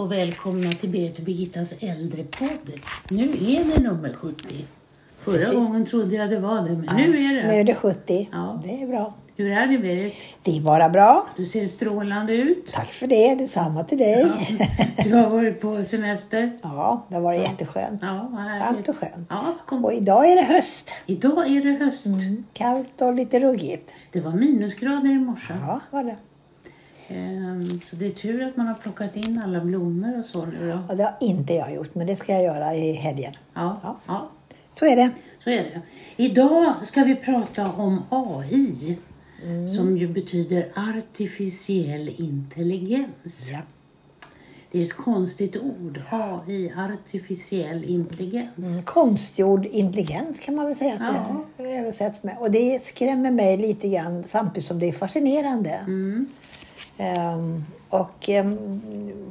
och välkomna till Berit och Birgittas äldrepodd. Nu är det nummer 70. Förra Precis. gången trodde jag det var det, men nu är det. Nu är det 70. Ja. Det är bra. Hur är det Berit? Det är bara bra. Du ser strålande ut. Tack för det. Detsamma till dig. Ja, Du har varit på semester. det har varit jätteskönt. Ja, Varmt och skönt. Ja, kom. Och idag är det höst. Idag är det höst. Mm. Kallt och lite ruggigt. Det var minusgrader i morse. Ja, var det. Ehm, Så det är tur att man har plockat in alla blommor och så nu då. Och det har inte jag gjort, men det ska jag göra i helgen. Ja, Ja. ja. Så är det. Så är det. Idag ska vi prata om AI. Som ju betyder artificiell intelligens. Ja. Det är ett konstigt ord. AI, artificiell intelligens. Mm, konstgjord intelligens kan man väl säga att Ja. det översätts med. Och det skrämmer mig lite grann samtidigt som det är fascinerande. Mm. Ehm, och ehm,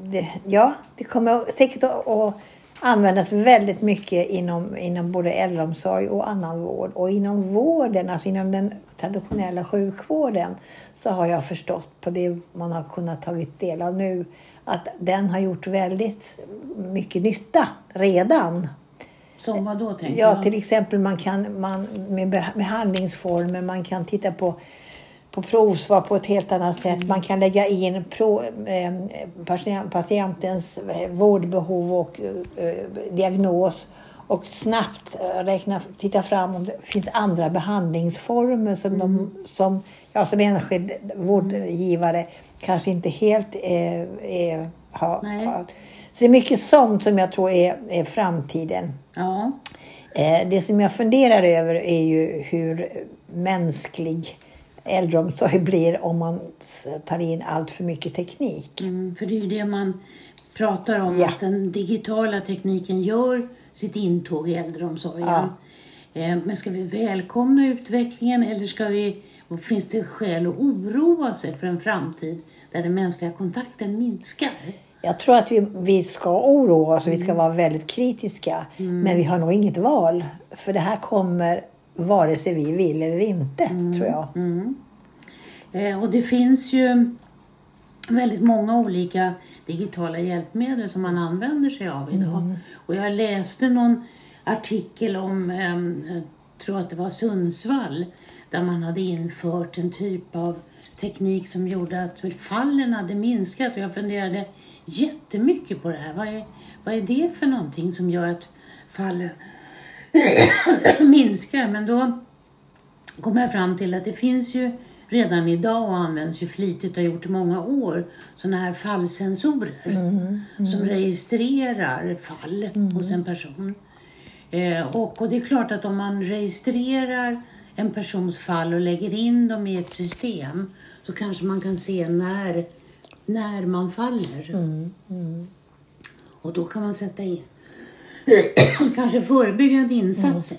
det, ja, det kommer säkert att, att användas väldigt mycket inom, inom både äldreomsorg och annan vård. Och inom vården, alltså inom den traditionella sjukvården, så har jag förstått på det man har kunnat tagit del av nu att den har gjort väldigt mycket nytta redan. Som vad då tänker Ja, till exempel man kan man, med beh- behandlingsformer, man kan titta på, på provsvar på ett helt annat sätt. Man kan lägga in pro, eh, patient, patientens eh, vårdbehov och eh, diagnos och snabbt räkna, titta fram om det finns andra behandlingsformer som, de, som jag som enskild vårdgivare kanske inte helt eh, är, har, har. Så det är mycket sånt som jag tror är, är framtiden. Ja, Det som jag funderar över är ju hur mänsklig äldreomsorg blir om man tar in allt för mycket teknik. mm, för det är ju det man pratar om. Ja. Att den digitala tekniken gör sitt intåg i äldreomsorgen. Ja. Eh, Men ska vi välkomna utvecklingen eller ska vi, finns det skäl att oroa sig för en framtid där den mänskliga kontakten minskar? Jag tror att vi, vi ska oroa oss och vi ska vara väldigt kritiska. Men vi har nog inget val. För det här kommer vare sig vi vill eller inte, tror jag. Eh, Och det finns ju väldigt många olika digitala hjälpmedel som man använder sig av idag. Och jag läste någon artikel om, jag tror att det var Sundsvall, där man hade infört en typ av teknik som gjorde att fallen hade minskat. Och jag funderade jättemycket på det här. Vad är, vad är det för någonting som gör att fallen minskar? Men då kom jag fram till att det finns ju redan idag och används ju flitigt och har gjort i många år sådana här fallsensorer som registrerar fall hos en person. Eh, och, och det är klart att om man registrerar en persons fall och lägger in dem i ett system så kanske man kan se när, när man faller. Och då kan man sätta in kanske förebyggande insatser.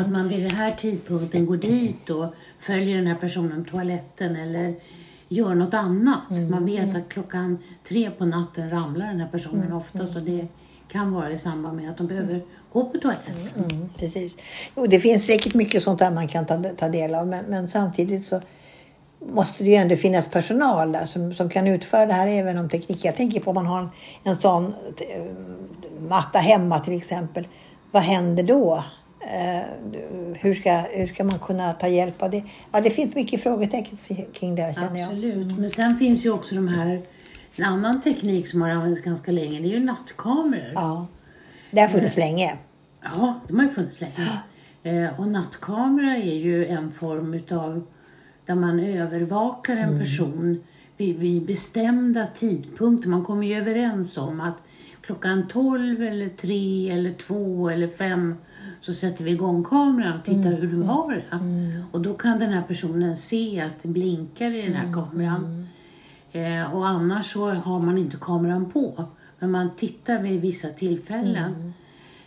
Att man vid den här tidpunkten går dit och följer den här personen på toaletten eller gör något annat. Man vet att klockan tre på natten ramlar den här personen ofta så det kan vara i samband med att de behöver gå på toaletten. Mm, precis. Jo, det finns säkert mycket sånt där man kan ta, ta del av. Men, men samtidigt så måste det ju ändå finnas personal där som, som kan utföra det här även om teknik. Jag tänker på om man har en, en sån eh, matta hemma till exempel. Vad händer då? Eh, hur, ska, hur ska man kunna ta hjälp av det? Ja, det finns mycket frågetecken kring det känner jag. Absolut. Men sen finns ju också de här, en annan teknik som har använts ganska länge, det är ju nattkameror. Ja. Det har funnits länge. Ja, de har ju funnits länge. Eh, och nattkamera är ju en form utav där man övervakar en person vid, vid bestämda tidpunkter. Man kommer ju överens om att klockan 12 eller 3 eller 2 eller 5 så sätter vi igång kameran och tittar hur du har det. Och då kan den här personen se att det blinkar i den här kameran. Eh, och annars så har man inte kameran på. Men man tittar vid vissa tillfällen.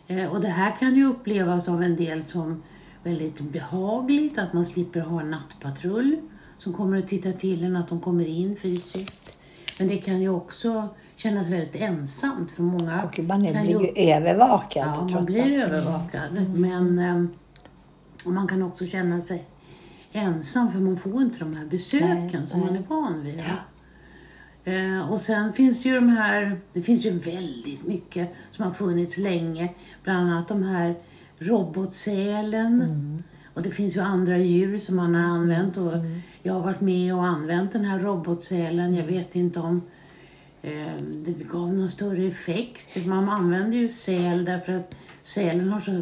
Eh, och det här kan ju upplevas av en del som väldigt behagligt. Att man slipper ha en nattpatrull som kommer och tittar till en att de kommer in fysiskt. Men det kan ju också kännas väldigt ensamt för många. Och man kan blir ju övervakad. Ja, man blir allt. övervakad. Men eh, och man kan också känna sig ensam för man får inte de här besöken Nej, som nej. man är van vid. Eh, och sen finns det ju de här, det finns ju väldigt mycket som har funnits länge. Bland annat de här robotsälen. Mm. Och det finns ju andra djur som man har använt. Och Mm. Jag har varit med och använt den här robotsälen. Jag vet inte om det gav någon större effekt. Man använder ju säl därför att sälen har så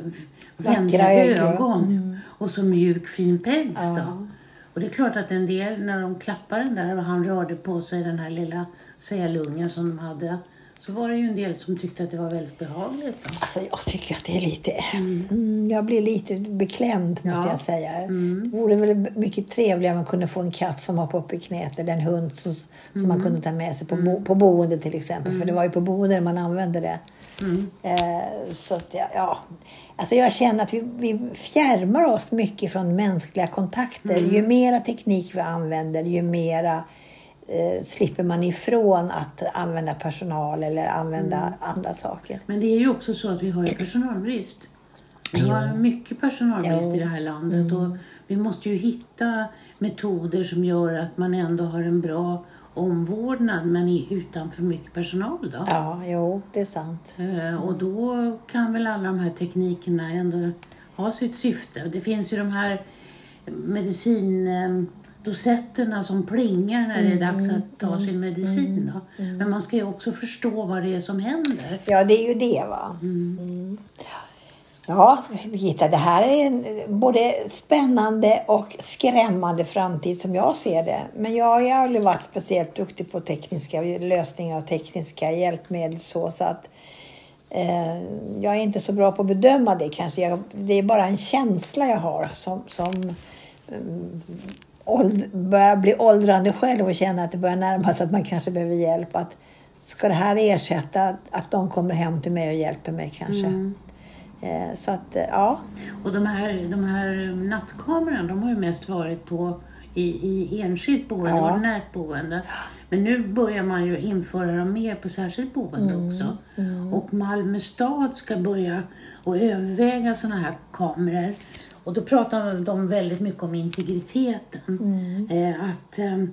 vänliga ögon. ögon. Och så mjuk fin päls Ja. Och det är klart att en del, när de klappade den där och han rörde på sig, den här lilla sälungen som de hade, så var det ju en del som tyckte att det var väldigt behagligt. Då. Alltså jag tycker att det är lite... Mm, jag blir lite beklämd måste Ja. jag säga. Mm. Det vore väl mycket trevligare om man kunde få en katt som hoppar upp i knät eller en hund som, som man kunde ta med sig på, bo, på boende till exempel. För det var ju på boende man använde det. Mm. Eh, så att jag, ja. Alltså jag känner att vi, vi fjärmar oss mycket från mänskliga kontakter. Ju mera teknik vi använder, ju mera eh, slipper man ifrån att använda personal eller använda andra saker. Men det är ju också så att vi har ju personalbrist. Vi har mycket personalbrist Jo. i det här landet och vi måste ju hitta metoder som gör att man ändå har en bra omvårdnad men utan för mycket personal då. Ja, jo, det är sant. Eh, Och då kan väl alla de här teknikerna ändå ha sitt syfte. Det finns ju de här medicindosetterna som plingar när det är dags att ta sin medicin. Då. Men man ska ju också förstå vad det är som händer. Ja, det är ju det va. Mm. Ja, Birgitta, det här är en både spännande och skrämmande framtid som jag ser det. Men jag har ju aldrig varit speciellt duktig på tekniska lösningar och tekniska hjälpmedel så, så att eh, jag är inte så bra på att bedöma det kanske. Jag, det är bara en känsla jag har som, som mm, åld, börjar bli åldrande själv och känna att det börjar närma sig att man kanske behöver hjälp. Att ska det här ersätta att, att de kommer hem till mig och hjälper mig kanske? Mm. Eh, så att, eh, ja. Och de här, de här nattkamerorna, de har ju mest varit på i, i enskilt boende, Ja. ordinärt boende. Men nu börjar man ju införa dem mer på särskilt boende Mm, också. Och Malmö stad ska börja och överväga sådana här kameror. Och då pratar de väldigt mycket om integriteten. Mm. Eh, att eh,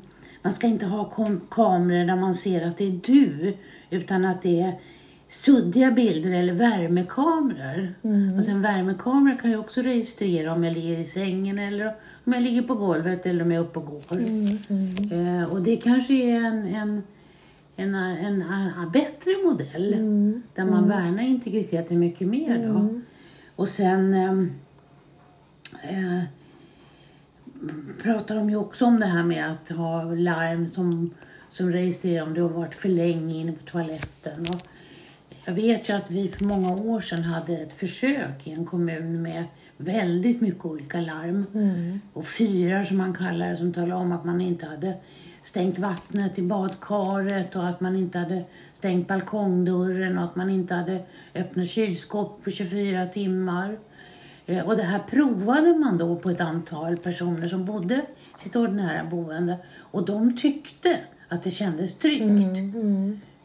man ska inte ha kameror där man ser att det är du, utan att det är suddiga bilder eller värmekameror. Och sen värmekameror kan ju också registrera om jag ligger i sängen eller om jag ligger på golvet eller om jag är uppe och går. Eh, och det kanske är en, en, en, en, en, bättre modell där man värnar integriteten mycket mer. Då. Och sen ehm, eh, pratar de ju också om det här med att ha larm som, som registrerar om du har varit för länge inne på toaletten. Och jag vet ju att vi för många år sedan hade ett försök i en kommun med väldigt mycket olika larm. Och fyrar som man kallar det som talar om att man inte hade stängt vattnet i badkaret och att man inte hade stängt balkongdörren och att man inte hade öppnat kylskåp på 24 timmar. Eh, Och det här provade man då på ett antal personer som bodde i sitt ordinära boende. Och de tyckte att det kändes tryggt.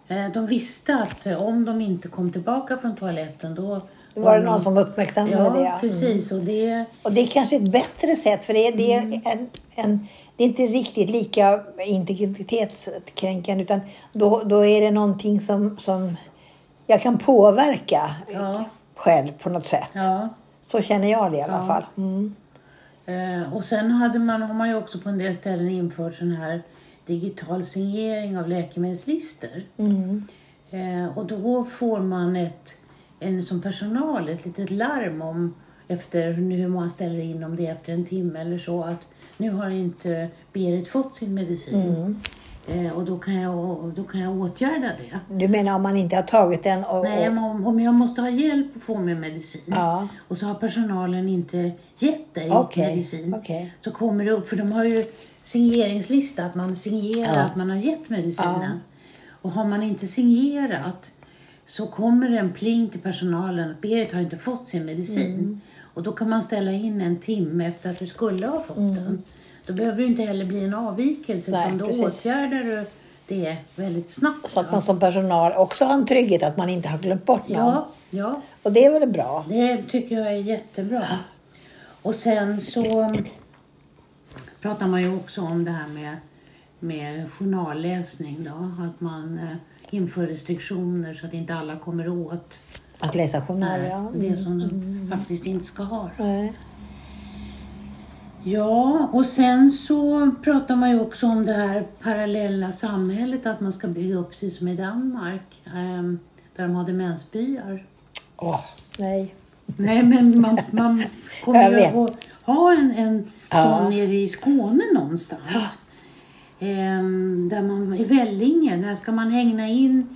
Eh, De visste att eh, om de inte kom tillbaka från toaletten då... Det var det de- någon som uppmärksammade Ja, det. ja. precis. Och det... Och det är kanske ett bättre sätt för det är, det är, Mm. en, en, det är inte riktigt lika integritetskränkande utan då, då är det någonting som, som jag kan påverka Ja, själv på något sätt. ja. Så känner jag det i alla Ja. fall. Mm. Eh, och sen hade man, har man ju också på en del ställen infört sån här digital signering av läkemedelslistor. Mm. Eh, och då får man ett, en, som personal ett litet larm om efter hur man ställer in om det är efter en timme eller så att nu har inte Berit fått sin medicin. Eh, och då kan, jag, då kan jag åtgärda det. Du menar om man inte har tagit den och... Nej, om, om jag måste ha hjälp att få min medicin Ja. och så har personalen inte gett dig Okej, medicin okej. så kommer det upp, för de har ju signeringslista, att man signerar Ja. att man har gett medicinen. Och har man inte signerat så kommer det en pling till personalen att Berit har inte fått sin medicin. Mm. Och då kan man ställa in en timme efter att du skulle ha fått den. Då behöver det inte heller bli en avvikelse Mm. Nej, utan då precis. åtgärder du det väldigt snabbt. Så att man som personal också har en trygghet att man inte har glömt bort någon. ja, ja. Och det är väl bra? Det tycker jag är jättebra. Och sen så pratar man ju också om det här med med journalläsning då. Att man eh, inför restriktioner så att inte alla kommer åt Att läsa journal, ja. det som de faktiskt inte ska ha. Nej. Ja, och sen så pratar man ju också om det här parallella samhället, att man ska bygga upp det som i Danmark, ehm, där de har demensbyar. Åh, nej. Nej, men man, man kommer ju att ha en, en Ja. sån nere i Skåne någonstans. Ehm, där man, I Vellinge, där ska man hängna in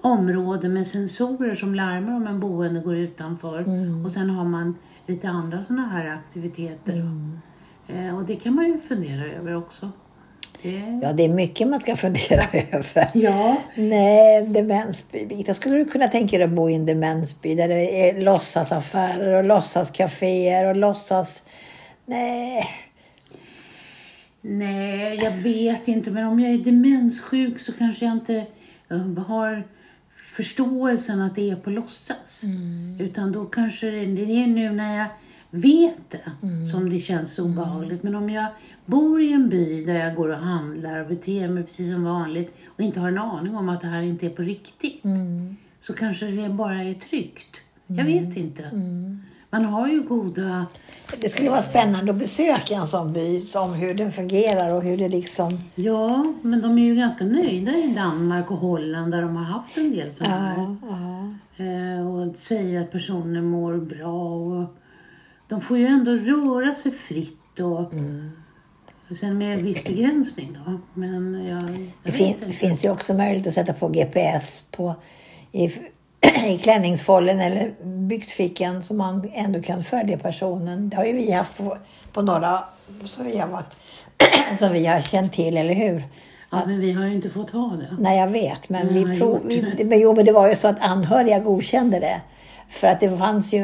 områden med sensorer som larmar om en boende går utanför. Mm. Och sen har man lite andra såna här aktiviteter. Mm. Eh, och det kan man ju fundera över också. Det... Ja, det är mycket man ska fundera över. Ja. Nej, demensby. Birgitta, skulle du kunna tänka dig att bo i en demensby där det är låtsasaffärer och låtsascaféer och låtsas... Nej. Nej, jag vet inte. Men om jag är demenssjuk så kanske jag inte eh, har förståelsen att det är på låtsas. Utan då kanske det är nu när jag vet det som det känns obehagligt. Men om jag bor i en by där jag går och handlar och beter mig precis som vanligt och inte har en aning om att det här inte är på riktigt. Så kanske det bara är tryggt. Jag vet inte. Man har ju goda... Det skulle vara spännande att besöka en sån by, om hur den fungerar och hur det liksom... Ja, men de är ju ganska nöjda i Danmark och Holland där de har haft en del sådana här. ja. Eh, och säger att personer mår bra. Och de får ju ändå röra sig fritt och, och sen med viss begränsning då. Men jag, jag Det, fin, finns ju också möjlighet att sätta på GPS på, i, i klänningsfållen eller byxfickan så man ändå kan följa personen. Det har ju vi haft på, på några som vi, har varit, som vi har känt till, eller hur? Ja, men vi har ju inte fått ha det. Nej, jag vet. Men, Vi prov, men, jo, men det var ju så att anhöriga godkände det. För att det fanns ju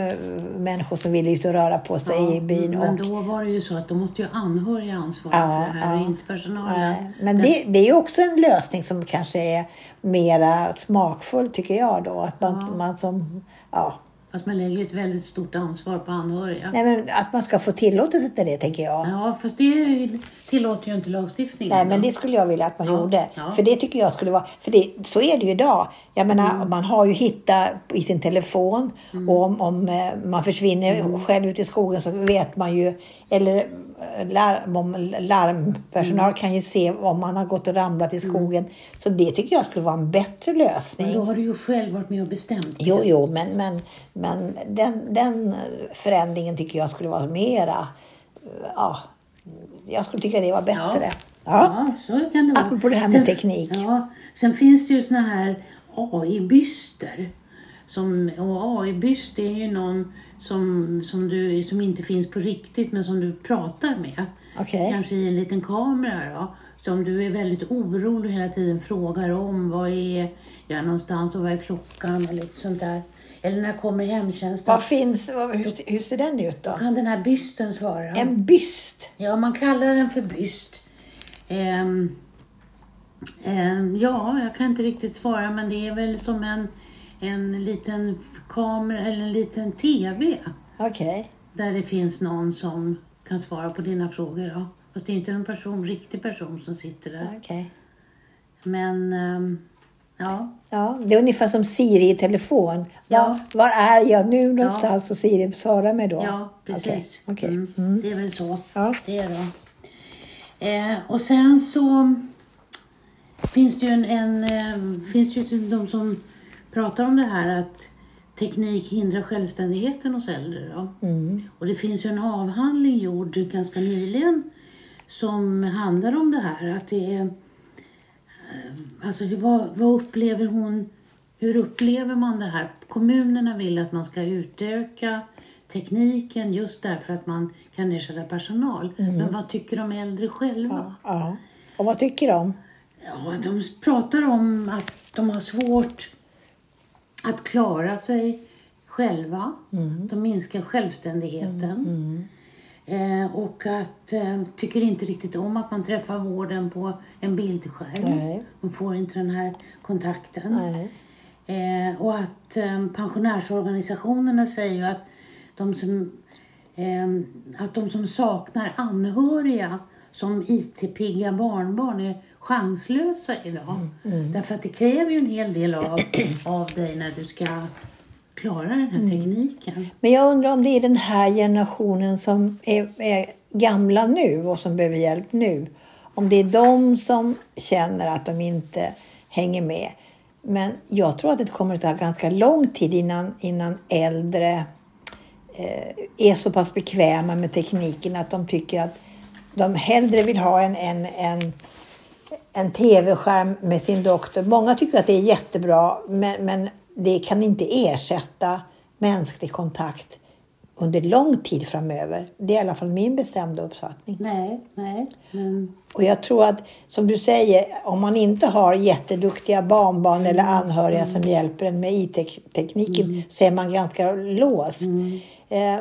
människor som ville ut och röra på sig i byn. men och, då var det ju så att då måste ju anhöriga ansvara Ja, för det här ja. och inte personalen. Men det, det är ju också en lösning som kanske är mera smakfull tycker jag då. Att man, Ja. man som, ja, Fast man lägger ett väldigt stort ansvar på anhöriga. nej, men att man ska få tillåtelse till det tänker jag. Ja, fast det tillåter ju inte lagstiftningen. Nej, men det skulle jag vilja att man Ja, gjorde. ja. För det tycker jag skulle vara... För det, så är det ju idag. Jag menar, Mm. man har ju hittat i sin telefon och om, om eh, man försvinner Mm. själv ut i skogen så vet man ju... Eller eh, larm, om larmpersonal Mm. kan ju se om man har gått och ramlat i skogen. Så det tycker jag skulle vara en bättre lösning. Men då har du ju själv varit med och bestämt. Jo, jo, men, men, men den, den förändringen tycker jag skulle vara mera... Ja, jag skulle tycka det var bättre. Ja. Ja, så kan det vara. Apropå det här med teknik. Ja, sen finns det ju såna här AI-byster. Som, och AI-byst är ju någon som, som, du, som inte finns på riktigt men som du pratar med. Okej. Kanske i en liten kamera då. Som du är väldigt orolig hela tiden frågar om. Vad är jag någonstans och vad är klockan och lite sånt där. Eller när kommer hemtjänsten? Vad finns, vad, hur, hur ser den ut då? kan den här bysten svara? En byst? Ja, man kallar den för byst. Ehm, ehm, ja, jag kan inte riktigt svara, men det är väl som en, en liten kamera eller en liten TV Okej. där det finns någon som kan svara på dina frågor. Ja. Fast det är inte en person, riktig person som sitter där. Okej. Men ehm, ja, Ja, det är ungefär som Siri i telefon. Ja. Var, är jag nu någonstans? Och Siri svarar mig då. ja precis. Okej. okej. Mm, Mm. Det är väl så. Ja. Det är det. Eh, och sen så finns det ju en, en eh, finns ju de som pratar om det här att teknik hindrar självständigheten hos äldre. Då. Mm. Och det finns ju en avhandling gjord ganska nyligen som handlar om det här. Att det är, alltså hur- vad, vad upplever hon, hur upplever man det här? Kommunerna vill att man ska utöka tekniken just därför att man kan ersätta personal. Men vad tycker de äldre själva? Ja. ja. Och vad tycker de? Ja, de pratar om att de har svårt att klara sig själva. De minskar självständigheten. Eh, och att eh, tycker inte riktigt om att man träffar vården på en bildskärm. Nej. Man får inte den här kontakten. Eh, och att eh, pensionärsorganisationerna säger att de som, eh, att de som saknar anhöriga som IT-pigga barnbarn är chanslösa idag. Därför att det kräver ju en hel del av, av dig när du ska klara den här tekniken. Men jag undrar om det är den här generationen som är, är gamla nu och som behöver hjälp nu. Om det är de som känner att de inte hänger med. Men jag tror att det kommer att ta ganska lång tid innan, innan äldre eh, är så pass bekväma med tekniken att de tycker att de hellre vill ha en, en, en, en tv-skärm med sin doktor. Många tycker att det är jättebra men, men det kan inte ersätta mänsklig kontakt under lång tid framöver. Det är i alla fall min bestämda uppfattning. Nej, nej. Men Och jag tror att, som du säger, om man inte har jätteduktiga barnbarn eller anhöriga som hjälper en med IT-tekniken så är man ganska låst. Eh,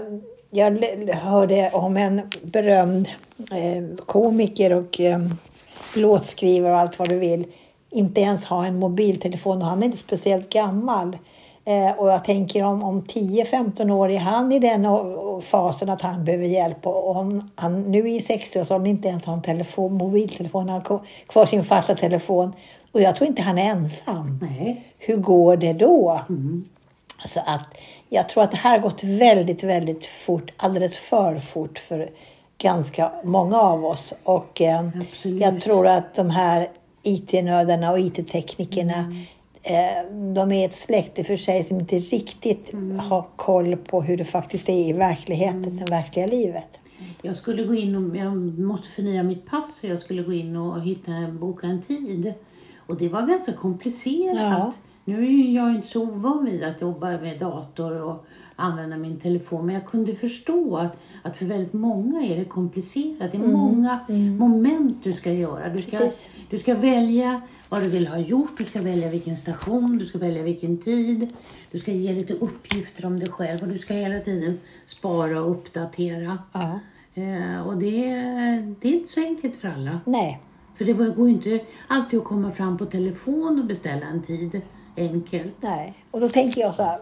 jag hörde om en berömd eh, komiker och eh, låtskrivare och allt vad du vill. Inte ens ha en mobiltelefon och han är inte speciellt gammal. Eh, och jag tänker om, om 10-15 år är han i den fasen att han behöver hjälp. Och om han nu i 60-årsåldern inte ens har en telefon, mobiltelefon, han har kvar sin fasta telefon. Och jag tror inte han är ensam. nej. Hur går det då? Så att jag tror att det här har gått väldigt, väldigt fort. Alldeles för fort för ganska många av oss. Och eh, jag tror att de här IT-nördarna och IT-teknikerna eh, de är ett släkte för sig som inte riktigt har koll på hur det faktiskt är i verkligheten, det verkliga livet. Jag skulle gå in och jag måste förnya mitt pass så jag skulle gå in och hitta, boka en tid. Och det var ganska komplicerat. Ja. Nu är jag inte så ovan vid att jobba med dator och använda min telefon. Men jag kunde förstå att, att för väldigt många är det komplicerat. Det är många moment du ska göra. Du ska, Precis. du ska välja vad du vill ha gjort. Du ska välja vilken station. Du ska välja vilken tid. Du ska ge lite uppgifter om dig själv. Och du ska hela tiden spara och uppdatera. Ja. Eh, och det, det är inte så enkelt för alla. Nej, För det går ju inte alltid att komma fram på telefon och beställa en tid enkelt. Nej, och då tänker jag så här.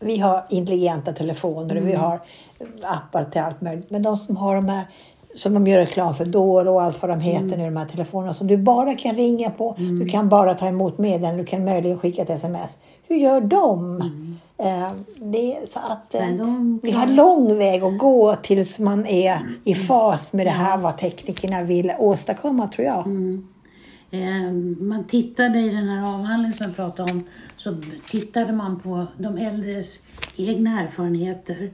Vi har intelligenta telefoner och vi har appar till allt möjligt. Men de som har de här som de gör reklam för, Doro och allt vad de heter nu, de här telefonerna som du bara kan ringa på. Du kan bara ta emot meddelanden, du kan möjligen skicka ett sms. Hur gör de? Eh, det så att eh, de vi har lång väg att gå tills man är i fas med det här vad teknikerna vill åstadkomma tror jag. Eh, man tittade i den här avhandlingen som jag pratade om, så tittade man på de äldres egna erfarenheter.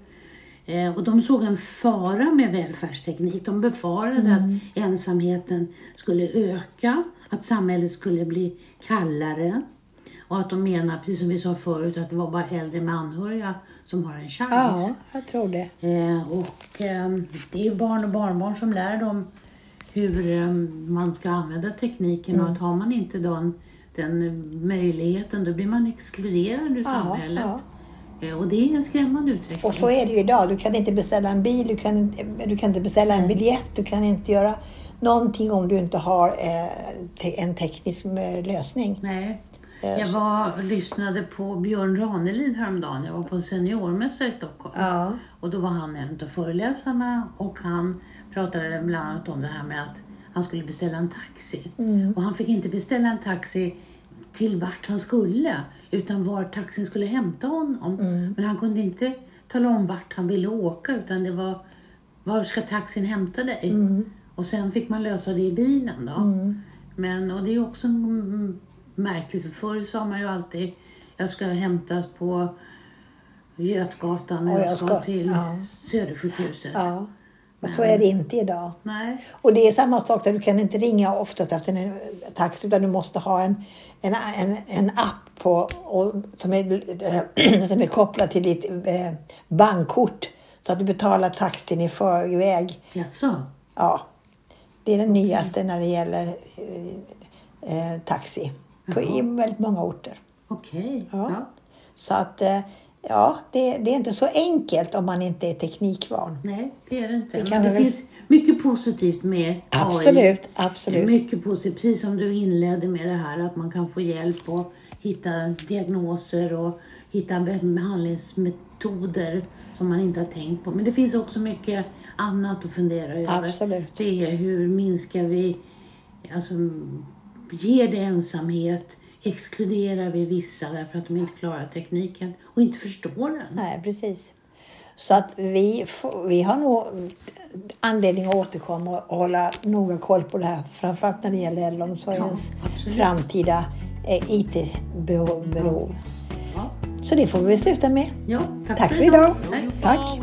Eh, och de såg en fara med välfärdsteknik. De befarade att ensamheten skulle öka, att samhället skulle bli kallare. Och att de menar, precis som vi sa förut, att det var bara äldre med anhöriga som har en chans. Ja, jag tror det. Eh, och det är barn och barnbarn som lär dem hur eh, man ska använda tekniken Mm. och att har man inte den, den möjligheten då blir man exkluderad ur Ja, samhället. ja. Eh, och det är en skrämmande utveckling. Och så är det ju idag. Du kan inte beställa en bil, du kan, inte- du kan inte beställa en biljett, du kan inte göra någonting om du inte har eh, en teknisk lösning. Nej. Jag var lyssnade på Björn Ranelid häromdagen. Jag var på en seniormässa i Stockholm. Ja. Och då var han en av föreläsarna och han pratade bland annat om det här med att han skulle beställa en taxi. Och han fick inte beställa en taxi till vart han skulle utan var taxin skulle hämta honom. Men han kunde inte tala om vart han ville åka utan det var var ska taxin hämta dig? Och sen fick man lösa det i bilen då. Men, och det är också mm, märkligt för förr sa man ju alltid jag ska hämtas på Götgatan och Och jag jag ska, ska- till ja. Södersjukhuset. Ja. Och så är det inte idag. Nej. Och det är samma sak där du kan inte ringa oftast efter en taxi utan du måste ha en, en, en, en app på, och, som, är, som är kopplad till ditt eh, bankkort. Så att du betalar taxin i förväg. Jaså? Ja, det är det nyaste när det gäller eh, eh, taxi på i väldigt många orter. Okej. Ja. Ja. Så att eh, ja, det, det är inte så enkelt om man inte är teknikvan. Nej, det är det inte. Det det väl- finns mycket positivt med AI. Absolut, absolut. mycket positivt, precis som du inledde med det här att man kan få hjälp och hitta diagnoser och hitta behandlingsmetoder som man inte har tänkt på. Men det finns också mycket annat att fundera över. Absolut. Det är hur minskar vi, alltså ger det ensamhet? Exkluderar vi vissa därför att de inte klarar tekniken och inte förstår den? Nej, precis. Så att vi, får- vi har nog anledning att återkomma och hålla noga koll på det här. Framförallt när det gäller äldreomsorgens Ja, absolut. framtida eh, IT-behov. Ja, Så det får vi väl sluta med. ja tack, Tack för idag. Hej. Tack.